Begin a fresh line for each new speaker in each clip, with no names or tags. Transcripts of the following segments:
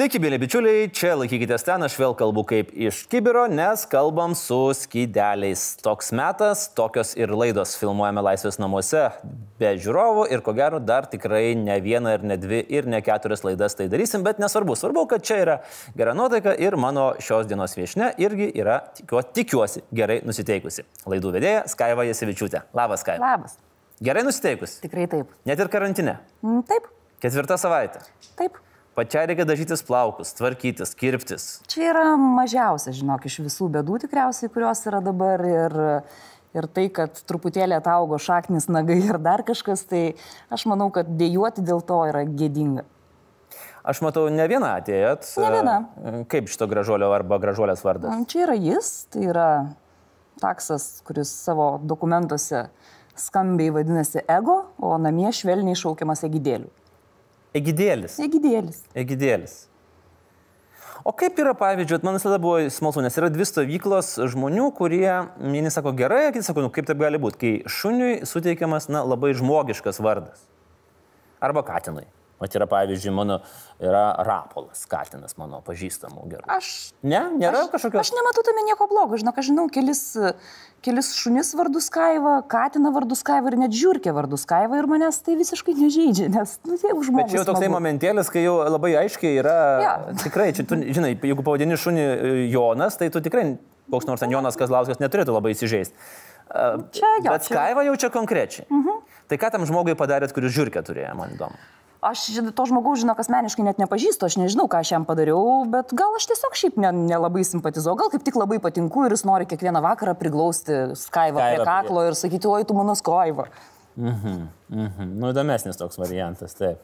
Sveiki, mėly bičiuliai, čia laikykitės ten, aš vėl kalbu kaip iš kibiro, nes kalbam su skydeliais. Toks metas, tokios ir laidos filmuojame Laisvės namuose, be žiūrovų ir ko gero dar tikrai ne vieną ir ne dvi ir ne keturias laidas tai darysim, bet nesvarbu, svarbu, kad čia yra gera nuotaika ir mano šios dienos viešne irgi yra, tikiu, tikiuosi, gerai nusiteikusi. Laidų vedėja Skaiva Jasevičiūtė. Labas, Skaiva.
Labas.
Gerai nusiteikusi.
Tikrai taip.
Net ir karantine.
Mm, Taip,
Ketvirta savaitė.
taip.
Pačiai reikia dažytis plaukus, tvarkytis, kirptis.
Čia yra mažiausia, žinok, iš visų bėdų tikriausiai, kurios yra dabar. Ir, ir tai, kad truputėlį ataugo šaknis, nagai ir dar kažkas, tai aš manau, kad dėjuoti dėl to yra gėdinga.
Aš matau, ne vieną atėjot.
Ne.
E, Kaip šito gražuolio arba gražuolės vardas?
Čia yra jis, tai yra taksas, kuris savo dokumentuose skambiai vadinasi ego, o namie švelniai šaukiamas egidėliu.
Egidėlis.
Egidėlis.
Egidėlis. O kaip yra, pavyzdžiui, man visada buvo smalsu, nes yra dvi stovyklos žmonių, kurie, vieni sako gerai, kiti sako, nu kaip taip gali būti, kai šuniui suteikiamas, na, labai žmogiškas vardas. Arba katinui. O yra, pavyzdžiui, mano yra rapolas, katinas mano pažįstamų gerų.
Aš
Ne, nėra
Aš-
kažkokio...
Aš nematau tame nieko blogo, žinok, aš žinau kelis, kelis šunis vardus Kaiva, Katina vardus Kaiva ir net žiūrkė vardus Kaiva ir manęs tai visiškai nežaidžia, nes, nu, jeigu žmogus...
Bet čia jau toksai
smagu.
momentėlis, kai jau labai aiškiai yra...
Jo.
Tikrai, čia, tu, žinai, jeigu pavadini šunį e, Jonas, tai tu tikrai koks nors ten Jonas Kazlauskas neturėtų labai įsižeisti.
Čia jo,
Bet Skaiva jau čia konkrečiai. Mhm. Tai ką tam žmogui padarėt, kuris žiūrkę turėjo, man įdomu.
Aš to žmogaus, žinok, asmeniškai net nepažįstu, aš nežinau, ką aš jam padariau, bet gal aš tiesiog šiaip ne- nelabai simpatizuoju, gal kaip tik labai patinku ir jis nori kiekvieną vakarą priglausti Skaivą prie kaklo ir sakyti, oi, tu mano Skaiva.
Mhm. Nu, įdomesnis toks variantas, taip.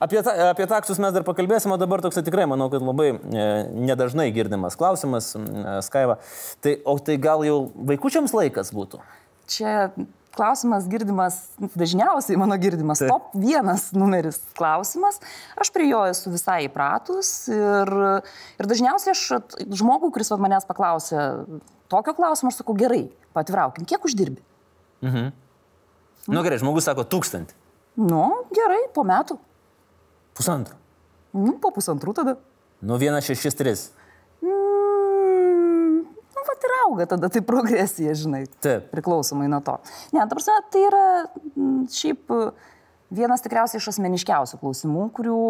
Apie, ta, apie taksus mes dar pakalbėsime, o dabar toks tikrai, manau, kad labai e, nedažnai girdimas klausimas, e, Skaiva. Tai, o tai gal jau vaikučiams laikas būtų?
Čia klausimas girdimas, dažniausiai mano girdimas,
Taip.
top vienas numeris klausimas. Aš prie jo esu visai įpratus ir, ir dažniausiai aš žmogų, kuris manęs paklausė tokio klausimo, aš sakau, gerai, patviraukim, kiek uždirbi?
Na nu, gerai, žmogus sako tūkstantį.
Nu, gerai, po metų.
Pusantro.
Nu, po pusantrų tada.
Nu, 163.
Nu, va ir auga tada tai progresija, žinai.
Taip.
Priklausomai nuo to. Ne, ta prasme, tai yra mm, šiaip e, vienas tikriausiai iš asmeniškiausių klausimų, kurių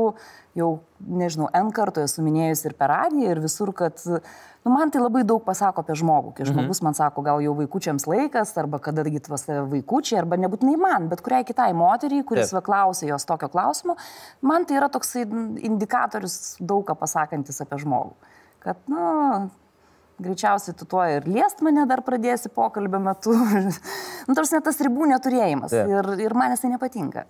jau, nežinau, N kartų esu minėjus ir per radiją, ir visur, kad nu, man tai labai daug pasako apie žmogų. Kai žmogus man sako, gal jau vaikučiams laikas, arba kadargi tvas vaikučiai, arba nebūtinai man, bet kuriai kitai moteriai, kuris
Taip.
va klausė jos tokio klausimo, man tai yra toksai indikatorius daug ką pasakantis apie žmogų. Kad, nu, greičiausiai tu tuo ir liest mane dar pradėsi pokalbio metu. nu, tarsi net tas ribų neturėjimas.
Taip.
Ir, ir man jisai nepatinka.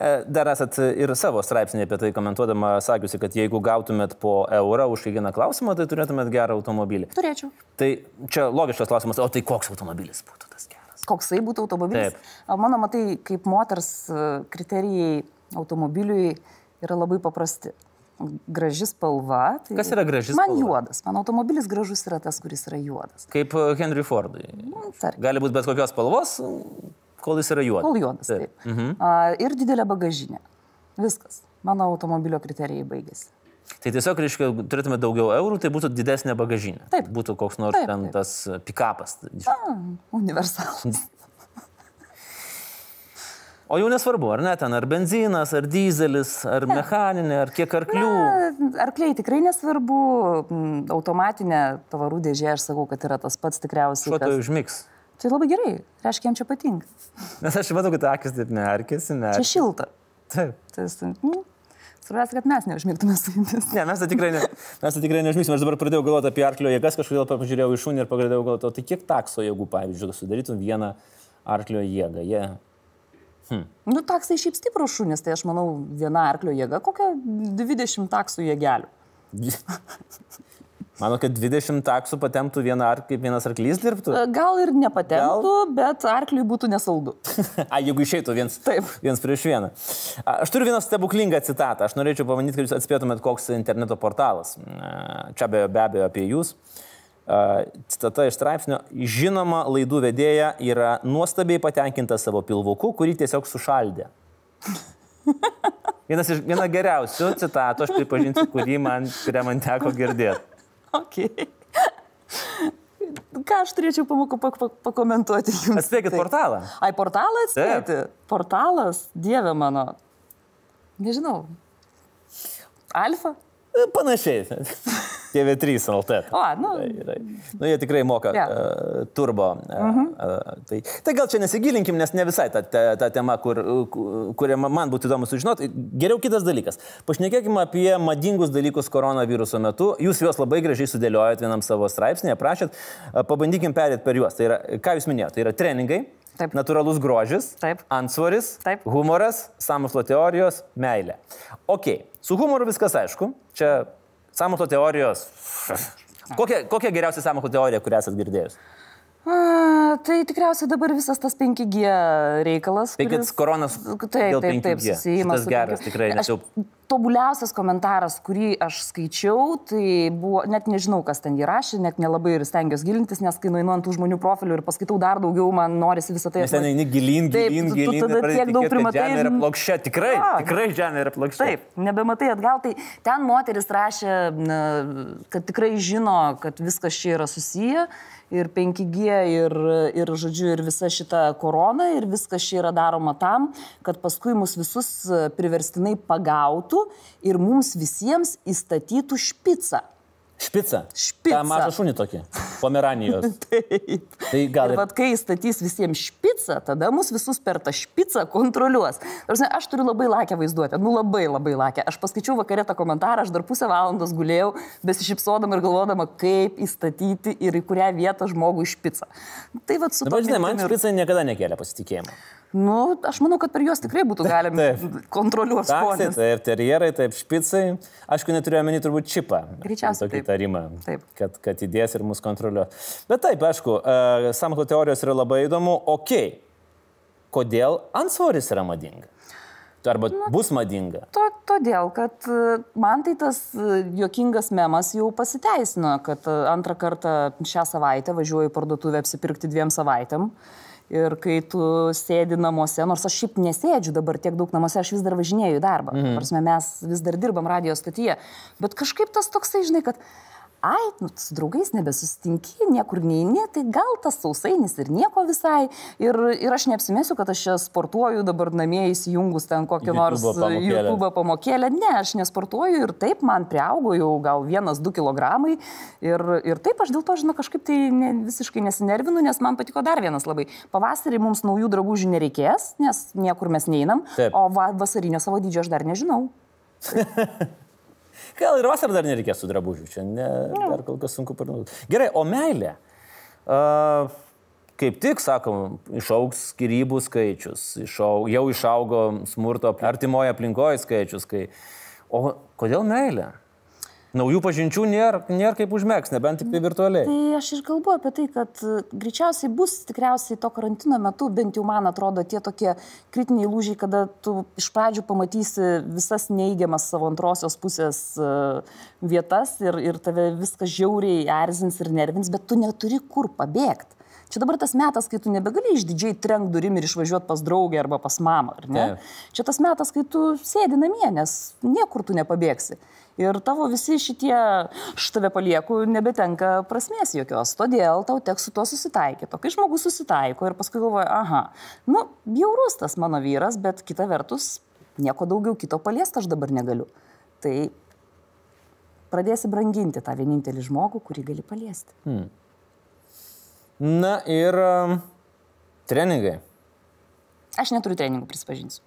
E, Dar esat ir savo straipsnį apie tai komentuodama sakiusi, kad jeigu gautumėt po eurą už kiekvieną klausimą, tai turėtumėt gerą automobilį.
Turėčiau.
Tai čia logiškas klausimas, o tai koks automobilis būtų tas geras?
Koksai būtų automobilis?
Taip.
Mano, matai, kaip moters e, kriterijai automobiliui yra labai paprasti. Graži spalva. Tai
Kas yra graži
Man
spalva?
juodas. Mano automobilis gražus yra tas, kuris yra juodas.
Kaip e, Henry Fordui.
Nu, tarkim.
Gali būti bet kokios spalvos, kol jis yra juodas.
Kol juodas.
Taip.
Taip. Mhm. A, ir didelė bagažinė. Viskas. Mano automobilio kriterijai baigėsi.
Tai tiesiog, reiškia, turėtume daugiau eurų, tai būtų didesnė bagažinė.
Taip.
Būtų koks nors
Taip,
ten
taip.
tas pikapas.
A, universalus.
O jau nesvarbu, ar ne, ten ar benzinas, ar dizelis, ar mechaninė, ar kiek arklių.
Na, Arkliai tikrai nesvarbu, automatinė pavarų dėžė, aš sakau, kad yra tas pats tikriausiai.
Šuo
kas-
užmigs.
Tai labai gerai, reiškia, jam čia patinka.
Nes aš matau, kad akis taip merkėsi,
Čia
merkėsi.
šilta.
Taip.
Tai, mm, Svarbiausia, kad mes neužmigtume su jumis.
Ne, mes tai tikrai, ne, mes tai tikrai neužmygsim. Aš dabar pradėjau galvoti apie arklio jėgas, kažkodėl pažiūrėjau į šunį ir pradėjau galvoti, tai kiek takso jėgų, pavyzdžiui, sudarytum vieną arklio jėgą. Jie...
Nu, taksai šiaip stiprus šunis, tai aš manau, viena arklio jėga, kokia 20 taksų jėgelių.
Mano, kad 20 taksų patemtų vieną ar kaip vienas arklys dirbtų.
E, Gal ir nepatektų, bet arkliui būtų nesaldu.
A, jeigu išeitų viens,
Taip.
viens prieš vieną. A, Aš turiu vieną stebuklingą citatą. Aš norėčiau pabandyti, kad jūs atspėtumėt, koks interneto portalas. A, Čia be, be abejo apie jūs. A, Citata iš straipsnio. Žinoma, laidų vedėja yra nuostabiai patenkinta savo pilvuku, kurį tiesiog sušaldė. Vienas iš, viena geriausių citatų, aš pripažinsiu, kurį man, kurią man teko girdėti.
Ok. Ką aš turėčiau pamokų pak, pak, pakomentuoti jums?
Atspėkit
Tai-
portalą.
Ai, portalą atspėti? Portalas, dieve mano. Nežinau. Alfa?
E, Panašiai. TV3 LT.
O, nu.
Tai. Nu, jie tikrai moka
Jo.
uh, turbo. Uh, uh, tai, tai gal čia nesigilinkim, nes ne visai ta, ta, ta tema, kur, ku- kurią ma- man būtų įdomu sužinoti. Geriau kitas dalykas. Pašnekėkime apie madingus dalykus koronaviruso metu. Jūs juos labai gražiai sudėliojot vienam savo straipsnėje, prašėt. Uh, pabandykim perėti per juos. Tai yra, ką jūs minėjote, tai yra treningai.
Taip.
Natūralus grožis,
Taip.
antsvoris,
Taip.
humoras, samokslo teorijos, meilė. Ok, su humoru viskas aišku. Čia samokslo teorijos. Kokia, kokia geriausia samokslo teorija, kurią esate girdėjus?
A, tai tikriausiai dabar visas tas 5G reikalas.
Tai
kuris-
koronas
Taip, taip, taip,
5G.
susijimas.
Šitas geras, tikrai,
Aš,
jau-
tobuliausias komentaras, kurį aš skaičiau, tai buvo, net nežinau, kas ten jį rašė, net nelabai ir stengiuosi gilintis, nes kai nueinu ant tų žmonių profilių ir paskaitau dar daugiau, man norisi visą tai
Nes ten eini gilin,
Taip,
gilin,
tu-
gilin.
tada tiek daug primatai
Žemė yra plokščia, tikrai,
Jo.
tikrai žemė yra plokščia.
Taip, nebematai atgal, tai ten moteris rašė, kad tikrai žino, kad viskas čia yra susiję ir 5G ir, ir, žodžiu, ir visa šita korona ir viskas čia yra daroma tam, kad paskui mus visus e, priverstinai pagautų ir mums visiems įstatytų špicą.
Špica.
Špica.
Ta maža šunį tokį. Pomeranijos.
Taip.
Tai gal
ir vad kai statys visiems špicą, tada mus visus per tą špicą kontroliuos. Tarsi, aš turiu labai lakę vaizduotę, nu labai labai lakę. Aš paskaičiau vakarė tą komentarą, aš dar pusę valandos gulėjau, besišypsodama ir galvodama, kaip įstatyti ir į kurią vietą žmogų iš špicą. Tai vad su tokia
žinai, man
mintim ir-
špica niekada nekėlė pasitikėjimo.
Nu, aš manau, kad per juos tikrai būtų galima kontroliuoti
Taksai, taip, terjerai, taip, špicai. Aišku, neturiu omeny turbūt čipą.
Greičiausiai
Tokį tarimą.
Taip.
Kad, kad įdės ir mus kontroliuos. Bet taip, aišku, uh, samklo teorijos yra labai įdomu. Ok, kodėl ansvoris yra madinga? Arba bus madinga?
To, todėl, kad e, man tai tas e, juokingas memas jau pasiteisino, kad e, antrą kartą šią savaitę važiuoju į parduotuvę apsipirkti dviem savaitėm. Ir kai tu sėdi namuose, nors aš šiaip nesėdžiu dabar tiek daug namuose, aš vis dar važinėju į darbą. Mhm. Prasme, mes vis dar dirbam radio stotyje. Bet kažkaip tas toksai, žinai, kad ai, nu, su draugais nebesusitinki, niekur neini, tai gal tas sausainis ir nieko visai. Ir, ir aš neapsimėsiu, kad aš čia sportuoju dabar namie įsijungus ten kokią nors
pamokėlę.
YouTube pamokėlę. Ne, aš nesportuoju ir taip man priaugo jau gal vienas, du kilogramai. Ir, ir taip aš dėl to, žinau, kažkaip tai ne, visiškai nesinervinu, nes man patiko dar vienas labai. Pavasarį mums naujų drabužių nereikės, nes niekur mes neinam.
Taip.
O va, vasarinio savo dydžio aš dar nežinau.
Gal ir vasarą dar nereikės tų drabužių, čia ne, dar kol kas sunku parduoti. Gerai, o meilė? Uh, kaip tik, sakom, išaugs skirybų skaičius, išaug, jau išaugo smurto artimoje aplinkoje skaičius. Kai... O kodėl meilė? Naujų pažinčių nėra, nėra kaip užmėgs, nebent tik tai virtualiai.
Tai aš ir kalbu apie tai, kad e, greičiausiai bus tikriausiai to karantino metu, bent jau man atrodo, tie tokie kritiniai lūžiai, kada tu iš pradžių pamatysi visas neįgiamas savo antrosios pusės e, vietas ir, ir tave viskas žiauriai erzins ir nervins, bet tu neturi kur pabėgti. Čia dabar tas metas, kai tu nebegali išdidžiai trenk durim ir išvažiuoti pas draugę arba pas mamą, ar ne?
Taip.
Čia tas metas, kai tu sėdi namie, nes niekur tu nepabėgsi. Ir tavo visi šitie, aš tave palieku, nebetenka prasmės jokios. Todėl tau teks su tuo susitaikyti. O kai žmogus susitaiko ir paskui galvoja, aha, nu, bjaurus tas mano vyras, bet kita vertus, nieko daugiau kito paliesti aš dabar negaliu. Tai pradėsi branginti tą vienintelį žmogų, kurį gali paliesti.
Hmm. Na ir treningai.
Aš neturiu treningų, prisipažinsiu.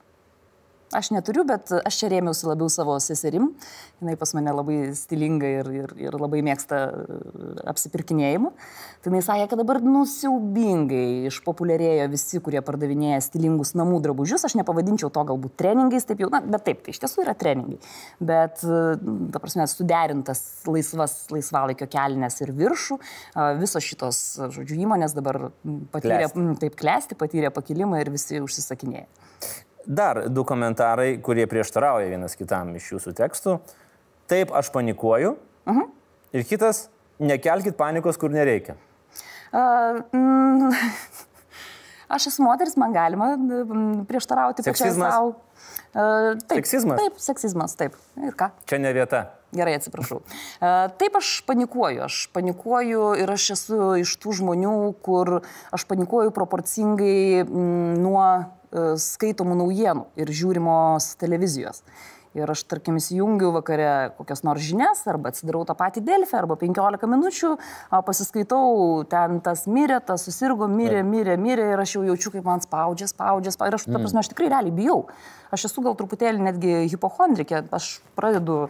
Aš neturiu, bet aš čia rėmiausi labiau savo seserim. Jis pas mane labai stilinga ir, ir, ir labai mėgsta e, apsipirkinėjimų. Tai jis sakė, kad dabar nusiaubingai išpopuliarėjo visi, kurie pardavinėja stilingus namų drabužius. Aš nepavadinčiau to galbūt treningais, taip jau, na, bet taip, tai iš tiesų yra treningai. Bet, e, ta prasme, suderintas laisvas laisvalaikio kelnes ir viršų. Visos šitos, žodžiu, įmonės dabar patyrė, klesti. taip klesti, patyrė pakilimą ir visi užsisakinėja.
Dar du komentarai, kurie prieštarauja vienas kitam iš jūsų tekstų. Taip, aš panikuoju. Uh mhm. -huh. Ir kitas, nekelkit panikos, kur nereikia. Uh,
mm, aš esu moteris, man galima prieštarauti
pačiai savo. Uh, taip, seksizmas?
Taip, seksizmas, taip. Ir ką?
Čia ne vieta.
Gerai, atsiprašau. Taip, aš panikuoju. Aš panikuoju ir aš esu iš tų žmonių, kur aš panikuoju proporcingai nuo skaitomų naujienų ir žiūrimos televizijos. Ir aš, tarkim, įsijungiu vakare kokias nors žinias, arba atsidarau tą patį Delfį, arba 15 minučių, pasiskaitau, ten tas mirė, tas susirgo, mirė, mirė, mirė, ir aš jau jaučiu, kaip man spaudžia, spaudžia, spaudžia. Ir aš, ta mm. prasme, aš tikrai realiai bijau. Aš esu gal truputėlį netgi hipochondrikė, aš pradedu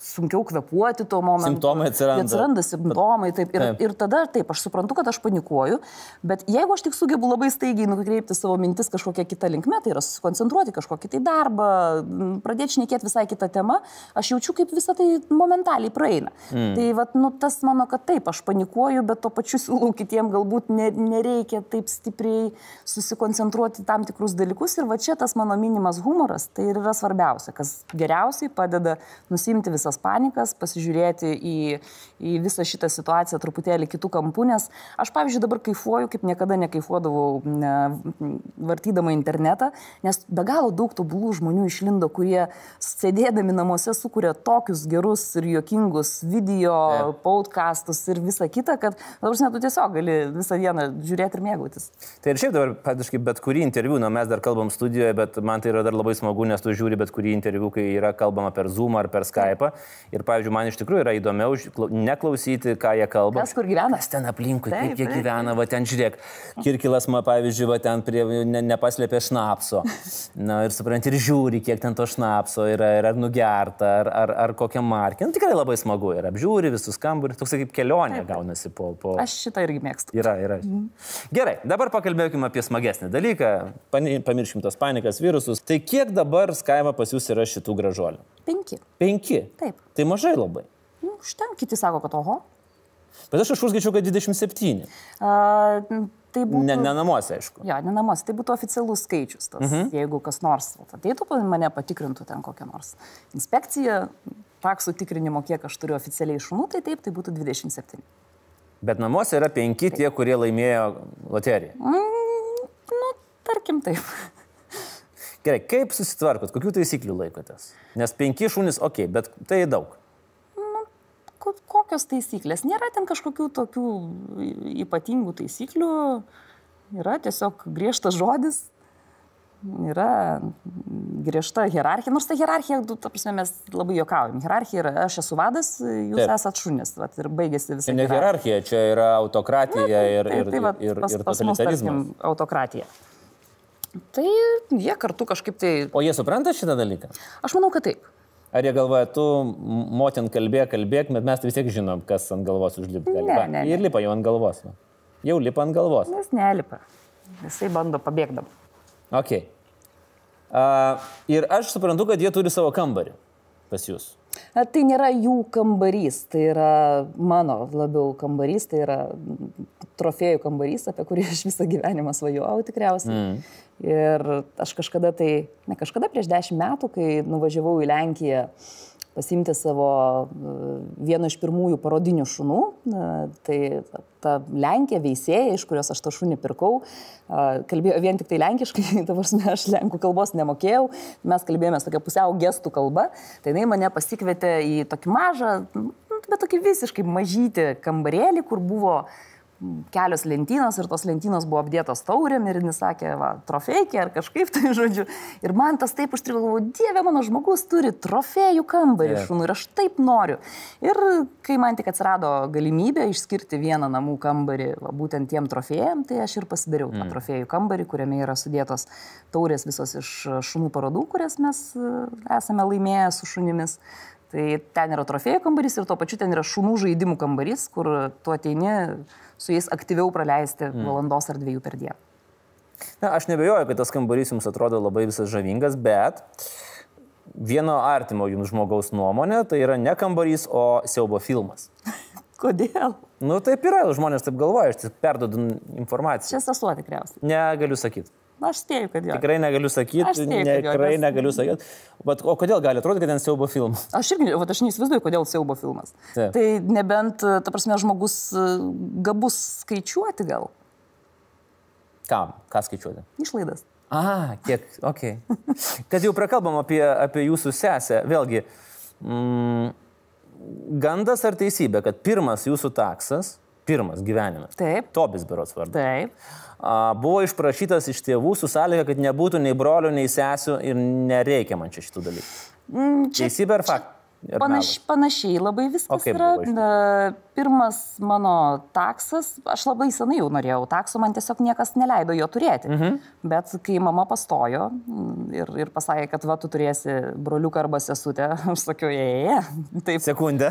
sunkiau kvepuoti tuo momentu.
Simptomai atsiranda.
Atsiranda simptomai, taip. Ir, taip. ir tada, taip, aš suprantu, kad aš panikuoju, bet jeigu aš tik sugebu labai staigiai nukreipti savo mintis kažkokią kitą linkmę, tai yra susikoncentruoti kažkokį tai darbą, pradėti šnekėti visai kitą temą, aš jaučiu, kaip visą tai momentaliai praeina. Mm. Tai vat, nu, tas mano, kad taip, aš panikuoju, bet to pačiu siūlau kitiem galbūt ne, nereikia taip stipriai susikoncentruoti tam tikrus dalykus. Ir va čia tas mano minimas humoras, tai ir yra svarbiausia, kas geriausiai padeda nusimti visą visas panikas, pasižiūrėti į, į visą šitą situaciją truputėlį kitų kampų, nes aš, pavyzdžiui, dabar kaifuoju, kaip niekada nekaifuodavau ne, vartydama internetą, nes be galo daug tobulų žmonių išlindo, kurie sėdėdami namuose sukuria tokius gerus ir juokingus video, yeah. podcastus ir visą kitą, kad, dabar net tu tiesiog gali visą dieną žiūrėti ir mėgautis.
Tai ir šiaip dabar, padiškai, bet kurį interviu, na mes dar kalbam studijoje, bet man tai yra dar labai smagu, nes tu žiūri bet kurį interviu, kai yra kalbama per Zoom ar per Skype. Ir, pavyzdžiui, man iš tikrųjų yra įdomiau neklausyti, ką jie kalba.
Kas kur gyvena?
Kas ten aplinkui, taip, kaip jie taip. gyvena, va ten žiūrėk. Kirkilas, man, pavyzdžiui, va ten prie, ne, nepaslėpė šnapso. Na ir supranti, ir žiūri, kiek ten to šnapso yra, ir ar nugerta, ar, ar, ar kokia markė. Nu, tikrai labai smagu ir apžiūri visus kambarius, toks kaip kelionė taip. gaunasi po, po...
Aš šitą irgi mėgstu.
Yra, yra. Mhm. Gerai, dabar pakalbėkime apie smagesnį dalyką. Pamirškim tos panikas virusus. Tai kiek dabar Skaima pas jūs yra šitų gražuolių?
Penki.
Penki.
Taip.
Tai mažai labai.
Nu, štai, kiti sako, kad oho.
Bet aš kažkur skaičiau, kad 27.
A, tai būtų...
Ne, ne namuose, aišku.
Jo, ne namuose, tai būtų oficialus skaičius. Tas, uh mhm. -huh. Jeigu kas nors ateitų, mane patikrintų ten kokią nors inspekciją, taksų tikrinimo, kiek aš turiu oficialiai šunų, tai taip, tai būtų 27.
Bet namuose yra penki taip. tie, kurie laimėjo loteriją.
Mm, nu, tarkim taip.
Gerai, kaip susitvarkot, kokių taisyklių laikotės? Nes penki šunys, okei, okay, bet tai daug.
Nu, kokios taisyklės? Nėra ten kažkokių tokių ypatingų taisyklių, yra tiesiog griežtas žodis, yra griežta hierarchija, nors ta hierarchija, ta prasme, mes labai juokaujam. Hierarchija yra, aš esu vadas, jūs Taip. esat šunis, vat, ir baigėsi visą.
Tai ne hierarchija, čia yra autokratija Na, ir, ir,
tai, tai, va, ir, pas, ir totalitarizmas. Pas mus, tarkim, autokratija. Tai jie kartu kažkaip tai...
O jie supranta šitą dalyką?
Aš manau, kad taip.
Ar jie galvoja, tu motin kalbėk, kalbėk, bet mes vis tiek žinom, kas ant galvos užlipti gali.
Ne, ne, ne.
Ir lipa jau ant galvos. Jau lipa ant galvos.
Jis nelipa. Jisai bando pabėgdam.
Ok. Uh, ir aš suprantu, kad jie turi savo kambarį pas jūs.
Tai nėra jų kambarys, tai yra mano labiau kambarys, tai yra trofėjų kambarys, apie kurį aš visą gyvenimą svajojau tikriausiai. Mm. Ir aš kažkada tai, ne kažkada prieš dešimt metų, kai nuvažiavau į Lenkiją pasimti savo e, vieno iš pirmųjų parodinių šunų, tai ta Lenkija veisėja, iš kurios aš to šunį pirkau, kalbėjo vien tik tai lenkiškai, dabar aš lenkų kalbos nemokėjau, mes kalbėjome tokia pusiau gestų kalba, tai jinai mane pasikvietė į tokį mažą, bet tokį visiškai mažytį kambarėlį, kur buvo kelios lentynos ir tos lentynos buvo apdėtos taurėm ir jis sakė, va, trofėjai ar kažkaip tai žodžiu. Ir man tas taip užstrigo, galvoju, dieve, mano žmogus turi trofėjų kambarį
Taip.
šunų ir aš taip noriu. Ir kai man tik atsirado galimybė išskirti vieną namų kambarį va, būtent tiem trofėjam, tai aš ir pasidariau tą trofėjų kambarį, kuriame yra sudėtos taurės visos iš šunų parodų, kurias mes e, esame laimėję su šunimis. Tai ten yra trofėjų kambarys ir tuo pačiu ten yra šunų žaidimų kambarys, kur tu ateini su jais aktyviau praleisti mm. valandos ar dviejų per dieną.
Na, aš nebejoju, kad tas kambarys jums atrodo labai visas žavingas, bet vieno artimo jums žmogaus nuomonė tai yra ne kambarys, o siaubo filmas.
Kodėl?
Nu, taip yra, žmonės taip galvoja, aš tik perdodu informaciją.
Čia sesuo tikriausiai.
Negaliu sakyti.
Na, aš spėju, kad jo.
Tikrai negaliu sakyti, tikrai
nes-
negaliu sakyti. Bet o kodėl gali atrodyti, kad ten siaubo filmas?
Aš irgi, va, aš neįsivaizduoju, kodėl siaubo filmas.
Taip.
Tai nebent, ta prasme, žmogus e, gabus skaičiuoti gal
Kam? Ką skaičiuoti?
išlaidas.
A, kiek, okei. Okay. Kad jau prakalbam apie, apie jūsų sesę, vėlgi, mm, gandas ar teisybė, kad pirmas jūsų taksas, pirmas gyvenimas,
Taip.
Tobis berots vardu,
Taip.
a, buvo išprašytas iš tėvų su sąlyga, kad nebūtų nei brolių, nei sesių ir nereikia man čia šitų dalykų.
Mm, Čia
Teisybė ar fakt? Ar
Panaš, panašiai labai viskas
O kaip
yra. Na, Pirmas mano taksas, aš labai senai jau norėjau takso, man tiesiog niekas neleido jo turėti. Mhm. Bet kai mama pastojo mm, ir, ir pasakė, kad va, tu turėsi broliuką arba sesutę, aš sakiau, jie, taip,
Sekundę.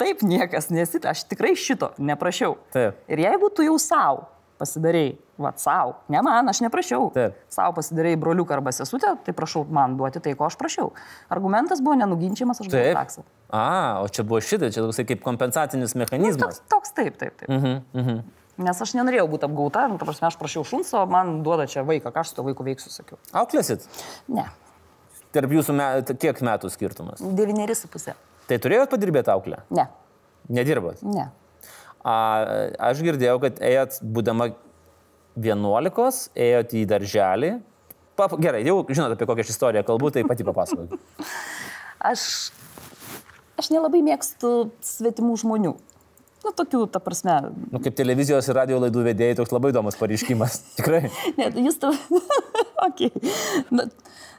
Taip niekas nesit, aš tikrai šito neprašiau.
Taip.
Ir jeigu tu jau savo pasidarai, va, savo, ne man, aš neprašiau,
Taip.
savo pasidarai broliuką arba sesutę, tai prašau man duoti tai, ko aš prašiau. Argumentas buvo nenuginčiamas, aš gavau taksą.
A, o čia buvo šitai, čia toksai kaip kompensacinis mechanizmas.
Toks, toks taip, taip, taip.
Mhm, mhm.
Nes aš nenorėjau būti apgauta, nu, ta prasme, aš prašiau šuns, o man duoda čia vaiką, ką aš su to vaiku veiksiu, sakiau.
Auklėsit?
Ne,
Tarp jūsų met, kiek metų skirtumas?
devyneri su pusė.
Tai turėjot padirbėti auklę?
Ne,
Nedirbot?
ne.
A, aš girdėjau, kad ėjot, būdama 11, ėjot į darželį. Pap, gerai, jau žinot apie kokią istoriją kalbu, tai pati papasakok.
Aš, aš nelabai mėgstu svetimų žmonių. Nu, tokių, ta prasme,
Nu, kaip televizijos ir radio laidų vedėjai, toks labai įdomus pareiškimas. Tikrai.
ne, jūs to... okay. Na,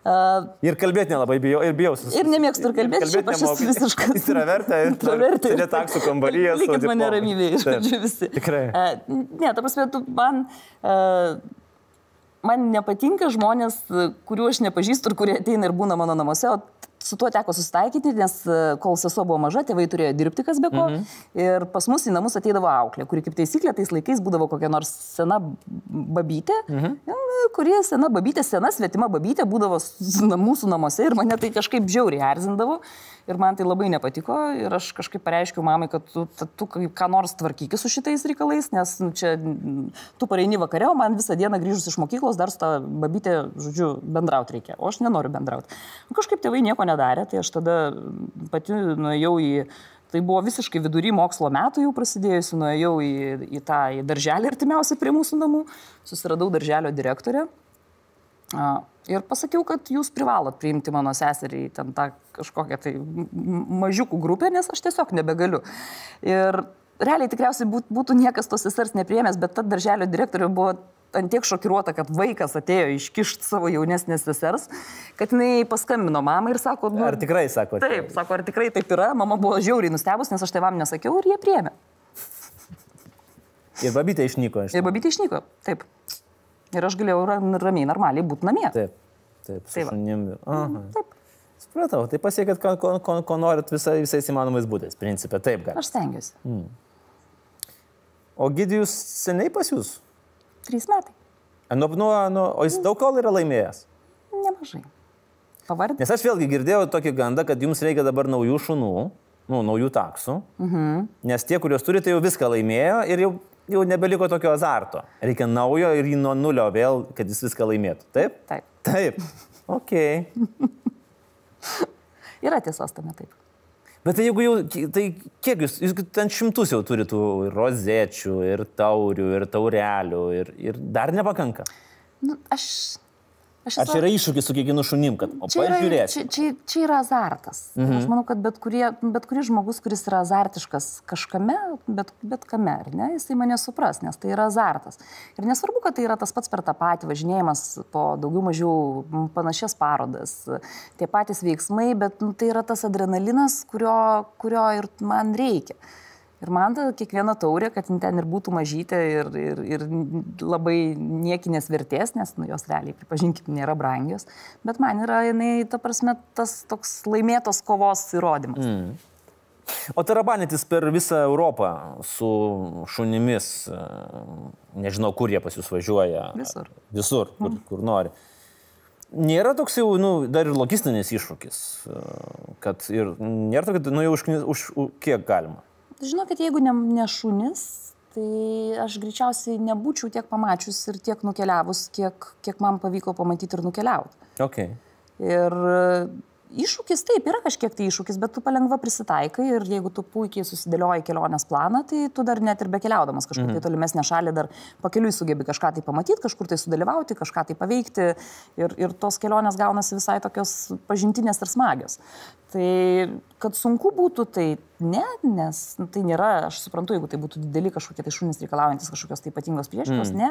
uh,
Ir kalbėti nelabai bijau, ir bijau. sus-
Ir nemėgstu ir kalbėti, šiaip aš esu
verta ir
Intravertė.
Sėdė taksų kambaryje.
Likit mane ramybėje,
Taip.
žodžiu, visi.
Tikrai.
Uh, ne, ta prasme, tu man... Uh, Man nepatinka žmonės, kuriuo aš nepažįstu ir kurie ateina ir būna mano namuose, o su tuo teko susitaikyti, nes e, kol sesuo buvo maža, tėvai turėjo dirbti kas be ko. Mhm. Ir pas mus į namus ateidavo auklė, kuri kaip taisyklė tais laikais būdavo kokia nors sena babytė, mhm. kuri sena babytė, sena svetima babytė būdavo mūsų namuose ir mane tai kažkaip žiauriai erzindavo. Ir man tai labai nepatiko ir aš kažkaip pareiškiau mamai, kad tu, tu, ką nors tvarkykis su šitais reikalais, nes nu, čia tu pareini vakare, o man visą dieną grįžus iš mokyklos dar su tą babytę, žodžiu, bendrauti reikia. O aš nenoriu bendrauti. Nu, kažkaip tėvai nieko nedarė, tai aš tada pati nuėjau į... Tai buvo visiškai vidury mokslo metų jau prasidėjusi, nuėjau į, į tą į darželį artimiausią prie mūsų namų, susiradau darželio direktorę Ir pasakiau, kad jūs privalot priimti mano seserį į ten tą kažkokią tai mažiukų grupę, nes aš tiesiog nebegaliu. Ir realiai tikriausiai būt- būtų niekas tos sesers nepriemęs, bet ta darželio direktorė buvo ant tiek šokiruota, kad vaikas atėjo iškišti savo jaunesnės sesers, kad jinai paskambino mamai ir sako, nu,
Ar tikrai sako?
Taip, sako, ar tikrai taip yra, mama buvo žiauriai nustebus, nes aš tėvam nesakiau ir jie priemė.
Ir babytė išnyko iš.
Ir babytė išnyko, taip. Ir aš galėjau ra- ramiai, normaliai būti namie.
Taip, taip, su
Tai
šunim. Aha.
Taip,
Supratau, tai pasiekėt, ko, ko, ko, ko norit visai, visais įmanomais būdais, principė, taip gali.
aš stengiuosi.
O Gidijus seniai pas jūs?
Trys metai.
Nu, nu, nu, o jis daug kol yra laimėjęs.
Nemažai. Pavardė.
Nes aš vėlgi girdėjau tokį gandą, kad jums reikia dabar naujų šunų, nu, naujų taksų. Mhm. Nes tie, kuriuos turite, jau viską laimėjo ir jau, jau nebeliko tokio azarto. Reikia naujo ir jį nuo nulio vėl, kad jis viską laimėtų. Taip?
Taip.
Taip. Ok.
Yra tiesos tame taip.
Bet tai jeigu jau, tai kiek jūs, jūs ten šimtus jau turite tų rozečių, ir taurių, ir taurelių, ir, ir dar nepakanka.
Nu, aš, Aš
Ar čia yra iššūkis su kiekvienu šunim, kad o
Čia yra, čia, čia, čia yra azartas. Mhm. Aš manau, kad bet, kurie, bet kuris žmogus, kuris yra azartiškas kažkame, bet, bet kame, ne, jisai mane supras, nes tai yra azartas. Ir nesvarbu, kad tai yra tas pats per tą patį važinėjimas po daugiau mažiau panašias parodas, tie patys veiksmai, bet nu, tai yra tas adrenalinas, kurio, kurio ir man reikia. Ir man ta kiekviena taurė, kad ten ir būtų mažytė ir, ir, ir labai niekinės vertės, nes nu, jos realiai, pripažinkim, nėra brangios, bet man yra jinai, ta prasme, tas toks laimėtos kovos įrodymas. Mm.
O tarabanėtis per visą Europą su šunimis, e, nežinau, kur jie pas jūs važiuoja.
Visur.
Visur, kur, kur nori. Nėra toks jau, nu, dar ir logistinis iššūkis, e, kad ir nėra tokia, nu, jau už, už, už kiek galima.
Žinokit, jeigu ne, ne šunis, tai aš greičiausiai nebūčiau tiek pamačius ir tiek nukeliavus, kiek, kiek man pavyko pamatyti ir nukeliauti.
Okay.
Ir e, iššūkis taip yra kažkiek tai iššūkis, bet tu palengva prisitaikai ir jeigu tu puikiai susidėlioji kelionės planą, tai tu dar net ir be keliaudamas kažkur tai tolimesnę šalį dar pakeliui sugebi kažką tai pamatyti, kažkur tai sudalyvauti, kažką tai paveikti ir, ir tos kelionės gaunasi visai tokios pažintinės ir smagios. Tai kad sunku būtų, tai ne, nes nu, tai nėra, aš suprantu, jeigu tai būtų dideli kažkokie tai šunys reikalaujantis kažkokios tai ypatingos priežiūros, mm. ne,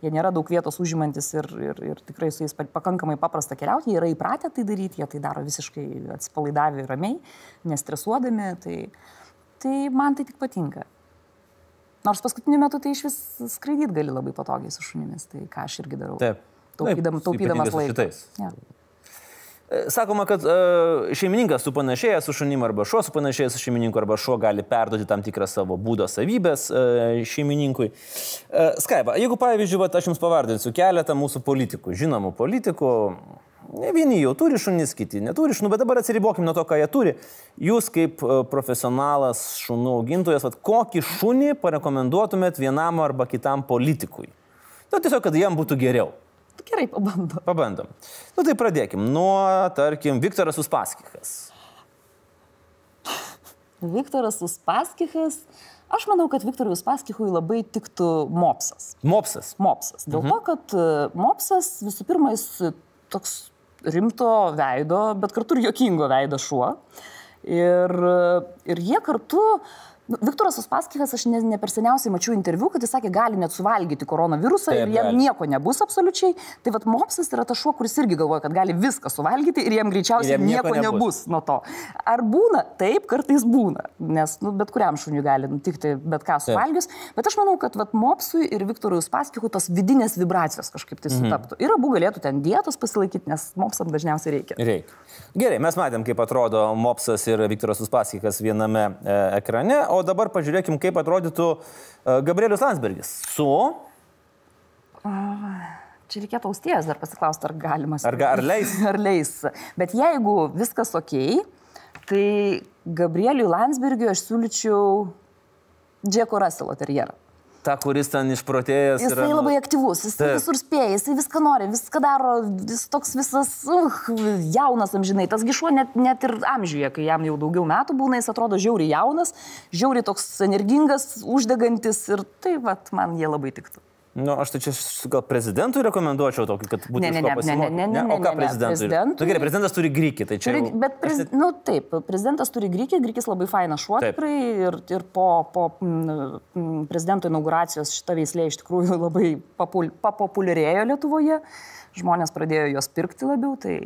jie nėra daug vietos užimantis ir, ir, ir tikrai su jais pa- pakankamai paprasta keliauti, jie yra įpratę tai daryti, jie tai daro visiškai atsipalaidavę ir ramiai, nestresuodami, tai, tai man tai tik patinka. Nors paskutiniu metu tai iš vis skraidyti gali labai patogiai su šunimis, tai ką aš irgi darau.
Taip.
Taupydam, taupydamas laiką. Ja.
E, Sakoma, kad uh, šeimininkas supanašėjęs su šunim arba šuo supanašėjęs su šeimininku arba šuo gali perduoti tam tikrą savo būdo savybės uh, šeimininkui. Uh, Skaiba, jeigu pavyzdžiui, vat, aš jums pavardinsiu keletą mūsų politikų, žinomų politikų, vieni jau turi šunis, kiti neturi šunų, bet dabar atsiribokim nuo to, ką jie turi. Jūs kaip profesionalas šunų augintojas, vat, kokį šunį parekomenduotumėt vienam arba kitam politikui? Nu, tiesiog, kad jam būtų geriau.
Gerai, pabandom.
Pabandom. Nu tai pradėkim nuo, tarkim, Viktoras Uspaskikas.
Viktoras Uspaskichas. Aš manau, kad Viktorui Uspaskychui labai tiktų mopsas.
Mopsas.
Mopsas. Dėl mhm. to, kad e, mopsas visų pirma jis toks rimto veido, bet kartu ir jokingo veido šuo. Ir, ir jie kartu, nu, Viktoras Uspaskichas, aš ne, ne per seniausiai mačiau interviu, kad jis sakė, gali net suvalgyti koronavirusą
Taip,
ir jam
gali.
nieko nebus absoliučiai. Tai vad mopsas yra tas šuo, kuris irgi galvoja, kad gali viską suvalgyti ir jam greičiausiai
Ir jam nieko
nieko,
nebus.
nebus nuo to. Ar būna? Taip, kartais būna, nes nu, bet kuriam šuniui gali nutikti bet ką suvalgius. Bet aš manau, kad vat, mopsui ir Viktorui Uspaskychui tos vidinės vibracijos kažkaip tai sutaptų. Ir abu galėtų ten dietos pasilaikyti, nes mopsam dažniausiai reikia.
Reikia. Gerai, mes matėm, kaip atrodo Mopsas ir Viktoras Uspaskikas viename e, ekrane, o dabar pažiūrėkim, kaip atrodytų e, Gabrielius Landsbergis su...
Čia reikėtų austies dar pasiklausti, ar galima.
Ar ga- ar leis?
Ar leis. Bet jeigu viskas ok, tai Gabrieliui Landsbergiui aš siūlyčiau Džeko Russelo terjerą.
Ta, kuris ten išprotėjęs.
Jisai
yra, nu,
labai aktyvus, jis
Taip.
visur spėja, jisai viską nori, viską daro, jis toks visas uh, jaunas amžinai. Tas gišuo net, net ir amžiuje, kai jam jau daugiau metų būna, jis atrodo žiauriai jaunas, žiauriai toks energingas, uždegantis ir tai vat, man jie labai tiktų.
Nu, aš tai čia gal prezidentui rekomenduočiau tokį, kad būtų
Ne, ne,
ko
ne, ne,
pasimokyti.
ne, ne,
O
ne,
ką
ne,
prezidentui?
prezidentui-
Nu, gerai, prezidentas turi grįkį, tai čia...
Turi, bet, prez, nu, taip, prezidentas turi grįkį, grįkis labai fainas šuo tikrai ir, ir po, po mm, prezidento inauguracijos šita veislė iš tikrųjų labai papul, papopuliarėjo Lietuvoje. Žmonės pradėjo juos pirkti labiau, tai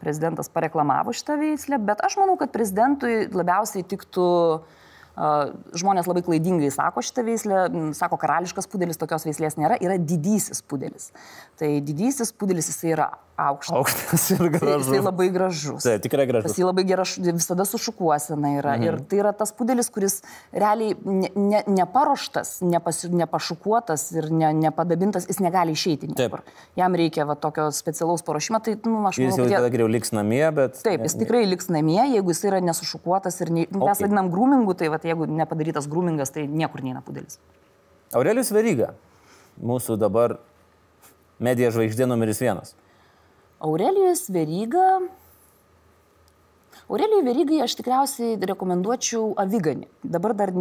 prezidentas pareklamavo šitą veislę, bet aš manau, kad prezidentui labiausiai tiktų a, Žmonės labai klaidingai sako šitą veislę, sako karališkas pudelis, tokios veislės nėra, yra didysis pudelis. Tai didysis pudelis jisai yra aukštas.
Aukštas ir gražus.
jisai labai gražus.
Tai tikrai gražus.
Jį labai gera, š- visada su šukuosena yra. Mhm. Ir tai yra tas pudelis, kuris realiai ne, ne, neparuoštas, nepasi, nepašukuotas ir ne, nepadabintas, jis negali išeiti niekur. Jam reikia va, tokio specialaus paruošimo. Tai, nu, aš
Jis
manau,
jau
kad
tada
jie...
geriau liks namie, bet...
Taip, jis tikrai liks namie, jeigu jis yra nesušukuotas ir ne, okay. mes vadinam grūmingu, tai va, jeigu nepadarytas grūmingas, tai niekur neina pudelis.
Aurelius Veryga, mūsų dabar medija žvaigždė numeris vienas.
Aurelijus Veryga. Aurelijai Verygai aš tikriausiai rekomenduočiau aviganį. Dabar dar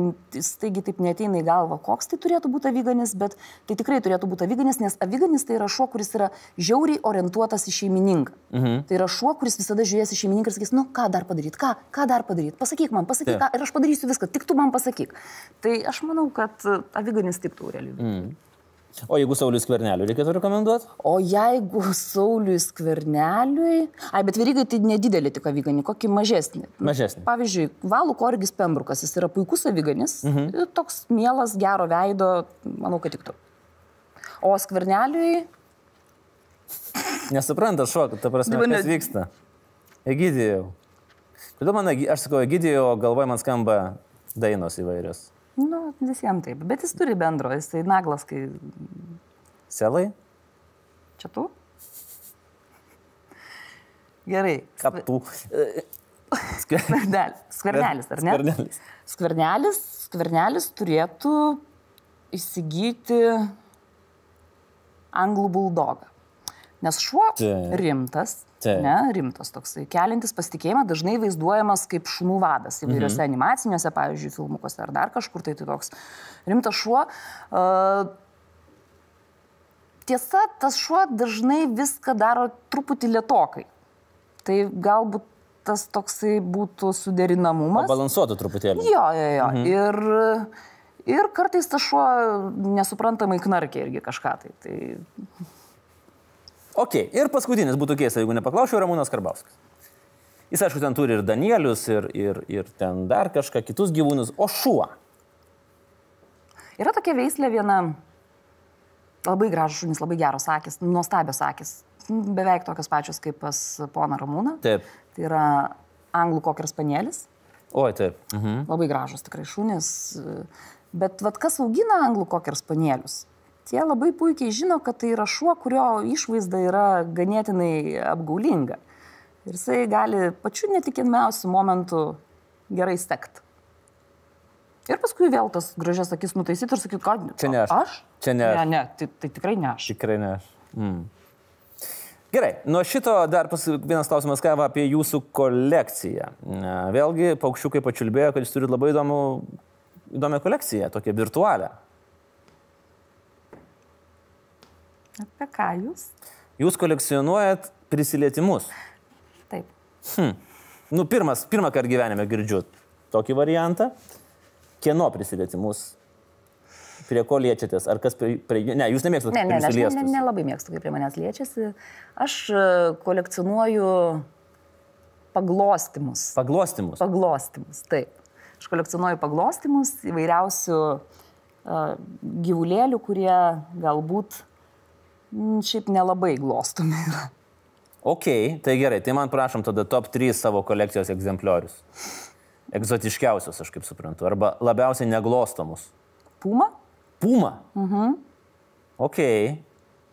staigi taip neteina į galvą, koks tai turėtų būti aviganis, bet tai tikrai turėtų būti aviganis, nes aviganis tai yra šuo, kuris yra žiauriai orientuotas į šeimininką. Mhm. Tai yra šuo, kuris visada žiūrės į šeimininką ir sakys, nu ką dar padaryti, ką, ką dar padaryti, pasakyk man, pasakyk,
Taip.
ką, ir aš padarysiu viską, tik tu man pasakyk. Tai aš manau, kad aviganis tiktų Aurelijai. Mhm.
O jeigu Saulis Kverneliui reikėtų rekomenduoti?
O jeigu Sauliui skverneliui... Ai, bet vyrygai tai nedidelį tik aviganį, kokį mažesnį.
Mažesnį.
Pavyzdžiui, Valų Korgis Pembrukas, jis yra puikus aviganis, mhm. toks mielas, gero veido, manau, kad tiktų. O skverneliui...
Nesupranta šuo, ta prasme,
Dabar
kas vyksta. Egidijau. Kodėl man, aš sakau, Egidijau, galvoje man skamba dainos įvairios.
Nu, visiems taip. Bet jis turi bendro, jis tai naglas, kai...
Selai?
Čia tu? Gerai.
Kaptų. Skver...
Skvernelis. Skvernelis, ar ne?
Skvernelis.
Skvernelis, skvernelis turėtų įsigyti anglų buldogą. Nes šuo
Taip.
rimtas,
Taip.
ne, rimtas toksai, kelintis pasitikėjimą, dažnai vaizduojamas kaip šunų vadas įvairiuose mhm. animaciniuose, pavyzdžiui, filmukuose ar dar kažkur, tai tai toks rimtas šuo. Uh, tiesa, tas šuo dažnai viską daro truputį lietokai. Tai galbūt tas toksai būtų suderinamumas.
Balansuotų truputėlį.
Jo, jo, jo. Mhm. Ir, ir kartais tas šuo nesuprantamai knarkia irgi kažką tai. tai...
Ok, ir paskutinis būtų keista, jeigu nepaklausiau, Ramūnas Karbauskis. Jis, aišku, ten turi ir Danielius, ir, ir, ir ten dar kažką, kitus gyvūnus, o šuo.
Yra tokia veislė viena, labai gražus šunis, labai geros akis, nuostabios akis, beveik tokios pačios kaip pas poną Ramūną.
Taip.
Tai yra anglų kokiras panėlis,
Oi, taip. Mhm.
labai gražus tikrai šunis. Bet vad kas augina anglų kokiras panėlius? Tie labai puikiai žino, kad tai yra šuo, kurio išvaizda yra ganėtinai apgaulinga. Ir jisai gali pačiu netikėmiausių momentų gerai stekt. Ir paskui vėl tas gražias akis nutaisyti ir sakyti, kad
Čia ne aš.
Aš?
Čia ne aš.
Ne, ne, tai, tai tikrai ne aš.
Tikrai ne. aš. Mm. Gerai, nuo šito dar pas, vienas klausimas, ką va apie jūsų kolekciją. Vėlgi, paukščiukai pačiulbėjo, kad jūs turite labai įdomų, įdomią kolekciją, tokią virtualią.
Apie ką jūs?
Jūs kolekcionuojat prisilietimus.
Taip.
Nu, pirmas, pirmą kartą gyvenime girdžiu tokį variantą. Kieno prisilietimus? Prie ko liečiatės? Ar kas prie... prie ne, jūs nemėgstate
Ne, ne, ne, aš ne, ne,
prisiliestus?
nelabai mėgstu, kai prie manęs liečiasi. Aš e, kolekcionuoju paglostimus.
Paglostimus.
Paglostimus, taip. Aš kolekcionuoju paglostimus įvairiausių uh, gyvulėlių, kurie galbūt mm, šiaip nelabai glostomi yra.
Ok, tai gerai, tai man prašom tada top 3 savo kolekcijos egzempliorius. Egzotiškiausius, aš kaip suprantu, arba labiausiai neglostomus.
Puma?
Puma. Mhm. Ok.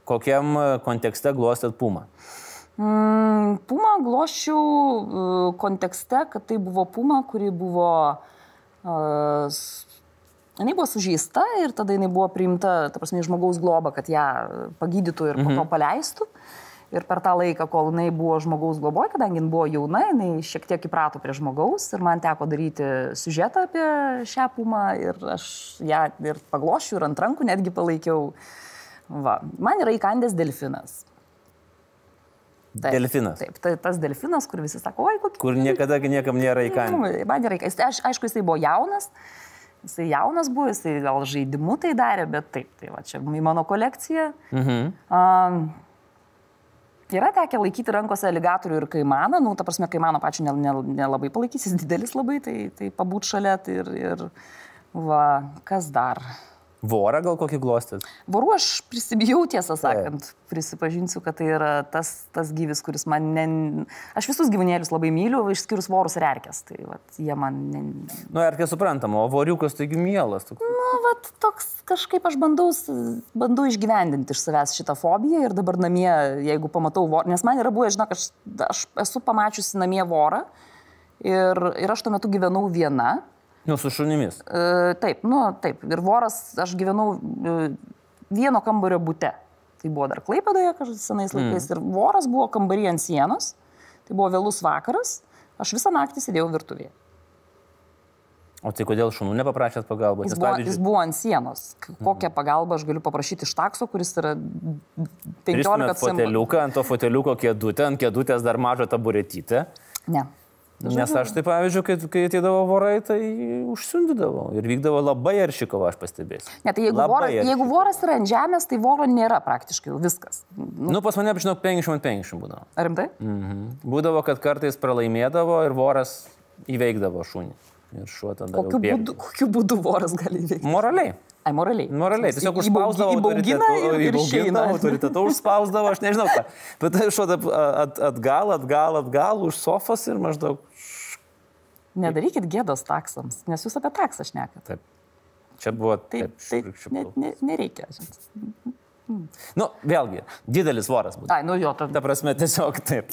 Kokiam e, kontekste glostėt pumą?
Mm, Puma gloščiau uh, kontekste, kad tai buvo Puma, kuri buvo... Uh, Jinai buvo sužeista ir tada jinai buvo priimta, ta prasme, žmogaus globą, kad ją pagydytų ir po to paleistų. Ir per tą laiką, kol jinai buvo žmogaus globoje, kadangi jinai buvo jauna, jinai šiek tiek įprato prie žmogaus ir man teko daryti siužetą apie šią pumą ir aš ją ir paglošiu ir ant rankų netgi palaikiau. Va. Man yra įkandęs delfinas. Taip,
Delfinas.
Taip, tai tas delfinas, kur visi sako, oi, kokį.
Kur niekada niekam nėra įkandęs.
Nu, Man yra įkandęs. Aš, aišku, jisai buvo jaunas. Jisai jaunas buvo, jisai gal žaidimu tai darė, bet taip, tai va čia į mano kolekciją.
Mhm.
Um, yra tekę laikyti rankose aligatorių ir kaimaną, nu, ta prasme, kaimano pačiu nelabai ne, nelabai palaikys, jis didelis labai, tai, tai pabūt šalia tai ir, ir va, kas dar.
Vorą gal kokį glostėt?
Vorų aš prisibijau, tiesą sakant, prisipažinsiu, kad tai yra tas, tas gyvis, kuris man... Ne... Aš visus gyvūnėlius labai myliu, išskyrus vorus ir erkės. Tai vat, jie man... Ne...
Nu, kai suprantama, o voriukas taigi mielas. Toks.
Nu, vat, toks kažkaip aš bandau, bandau išgyvendinti iš savęs šitą fobiją ir dabar namie, jeigu pamatau vorą, nes man yra buvę, žinok, aš, aš esu pamačiusi namie vorą ir, ir aš tuo metu gyvenau viena.
Nu, su šunimis.
E, taip, nu, taip. Ir voras, aš gyvenau e, vieno kambario būte. Tai buvo dar klaipėdoje kažkaip senais laikais. Mm. Ir voras buvo kambarį ant sienos. Tai buvo vėlus vakaras. Aš visą naktį sėdėjau virtuvėje.
O tai kodėl šunų nepaprašėt pagalbos?
Jis buvo,
pavyzdžiui,
jis buvo ant sienos. K- Kokią pagalbą aš galiu paprašyti iš takso, kuris yra 15
Pristumėt
cm.
foteliuką, ant to foteliuko kėdutę, ant kėdutės dar mažą taburetytę.
Ne.
Nes aš tai, pavyzdžiui, kai, kai ateidavo vorai, tai užsiundydavau. Ir vykdavo labai arši kova, aš pastebėsiu.
Ne, tai jeigu,
Labai
vora,
arši
jeigu voras yra ant žemės, tai voro nėra praktiškai jau viskas.
Nu, pas mane, žinau, 50 ant 50 būdavo.
Ar rimtai?
Mhm. Būdavo, kad kartais pralaimėdavo ir voras įveikdavo šunį. Ir šuo tada.
Kokiu būdu, kokiu būdu voras gali veikti?
Moraliai.
Ai, moraliai.
Moraliai, tiesiog užspausdavo
išeina.
Įbaugindavo, autoritetu užspausdavo, aš nežinau ką. Bet tai šuo at, at, atgal, atgal, atgal, už sofos ir maždaug.
Nedarykit gėdos taksams, nes jūs apie taksą šnekat.
Taip. Čia buvo
Tai,
taip.
tai
švirkščiu
ne, ne, nereikia.
Nu, vėlgi, didelis voras būtų.
Ai, nu jo, tada.
Ta prasme, tiesiog taip.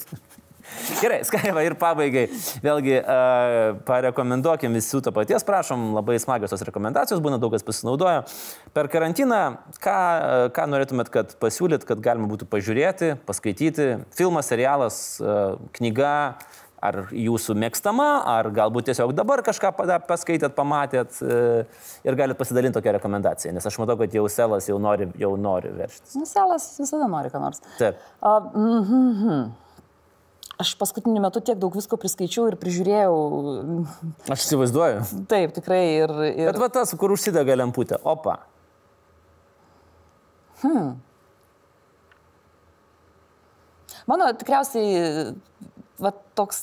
Gerai, skaiva ir pabaigai. Vėlgi, uh, parekomenduokim visų to paties, prašom, labai smagios tos rekomendacijos, būna daug kas pasinaudoja. Per karantiną, ką, uh, ką norėtumėt, kad pasiūlyt, kad galima būtų pažiūrėti, paskaityti? Filmas, serialas, uh, knyga, ar jūsų mėgstama, ar galbūt tiesiog dabar kažką paskaitėt, pamatėt uh, ir galite pasidalinti tokią rekomendaciją, nes aš matau, kad jau selas jau nori, jau nori verštis.
Nu, selas visada nori ką nors.
Taip.
A, mhm, mhm. Aš paskutiniu metu tiek daug visko priskaičiau ir prižiūrėjau.
Aš įsivaizduoju.
Taip, tikrai. Ir, ir...
Bet va tas, kur užsidega lemputė. Opa.
Mano tikriausiai va, toks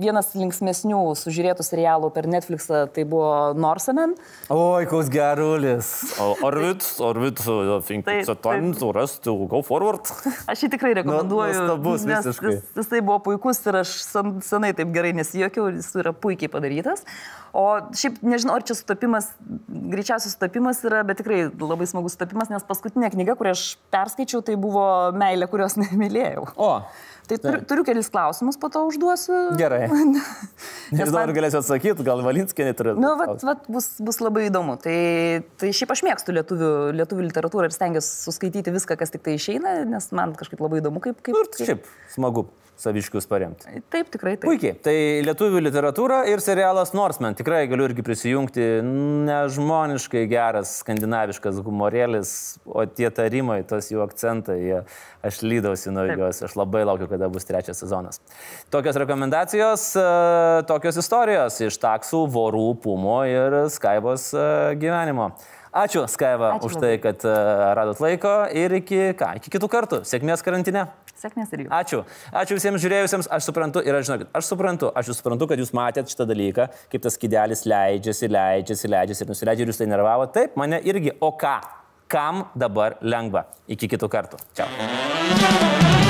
vienas linksmesnių sužiūrėtų serialų per Netflixą tai buvo Norsemen.
Oi, koks gerulis. Arvid, Arvid, I think
Taip,
it's a time to rest, to go forward.
Aš jį tikrai rekomenduoju.
nuostabus
nes
visiškai.
jis, jisai buvo puikus ir aš sen, senai taip gerai nesijokiau, jis yra puikiai padarytas. O šiaip nežinau, ar čia sutapimas, greičiausiai sutapimas yra, bet tikrai labai smagus sutapimas, nes paskutinė knyga, kurią aš perskaičiau, tai buvo Meilė, kurios nemylėjau.
O,
Tai turiu, turiu kelis klausimus, po to užduosiu.
gerai. Nežinau,
man-
ar galėsiu atsakyti, gal Valinskė neturi.
Nu, vat, vat, bus, bus labai įdomu. Tai, tai šiaip aš mėgstu lietuvių, lietuvių literatūrą ir stengiuosi suskaityti viską, kas tik tai išeina, nes man kažkaip labai įdomu, kaip... kaip,
Nu, ir šiaip smagu saviškius paremti.
Taip, tikrai taip.
Puikiai. Tai lietuvių literatūra ir serialas Norseman. Tikrai galiu irgi prisijungti. Nežmoniškai geras skandinaviškas humorėlis, o tie tarimai, tos jų akcentai, jie, aš lydausi nuo juos. Aš labai laukiu, kada bus trečias sezonas. Tokios rekomendacijos, e, tokios istorijos iš taksų, vorų, pumo ir Skaibos e, gyvenimo. Ačiū, Skaiva,
Ačiū
už tai, kad e, radot laiko ir iki, ką, iki kitų kartų. Sėkmės karantine.
Sėkmės ir jums.
Ačiū. Ačiū visiems žiūrėjusiems. Aš suprantu ir aš žinau, aš suprantu, aš jūs suprantu, kad jūs matėt šitą dalyką, kaip tas kidelis leidžiasi, leidžiasi, leidžiasi ir nusileidžia ir jūs tai nervavo. Taip, mane irgi. O ką? Kam dabar lengva? Iki kitų kartų. Čia.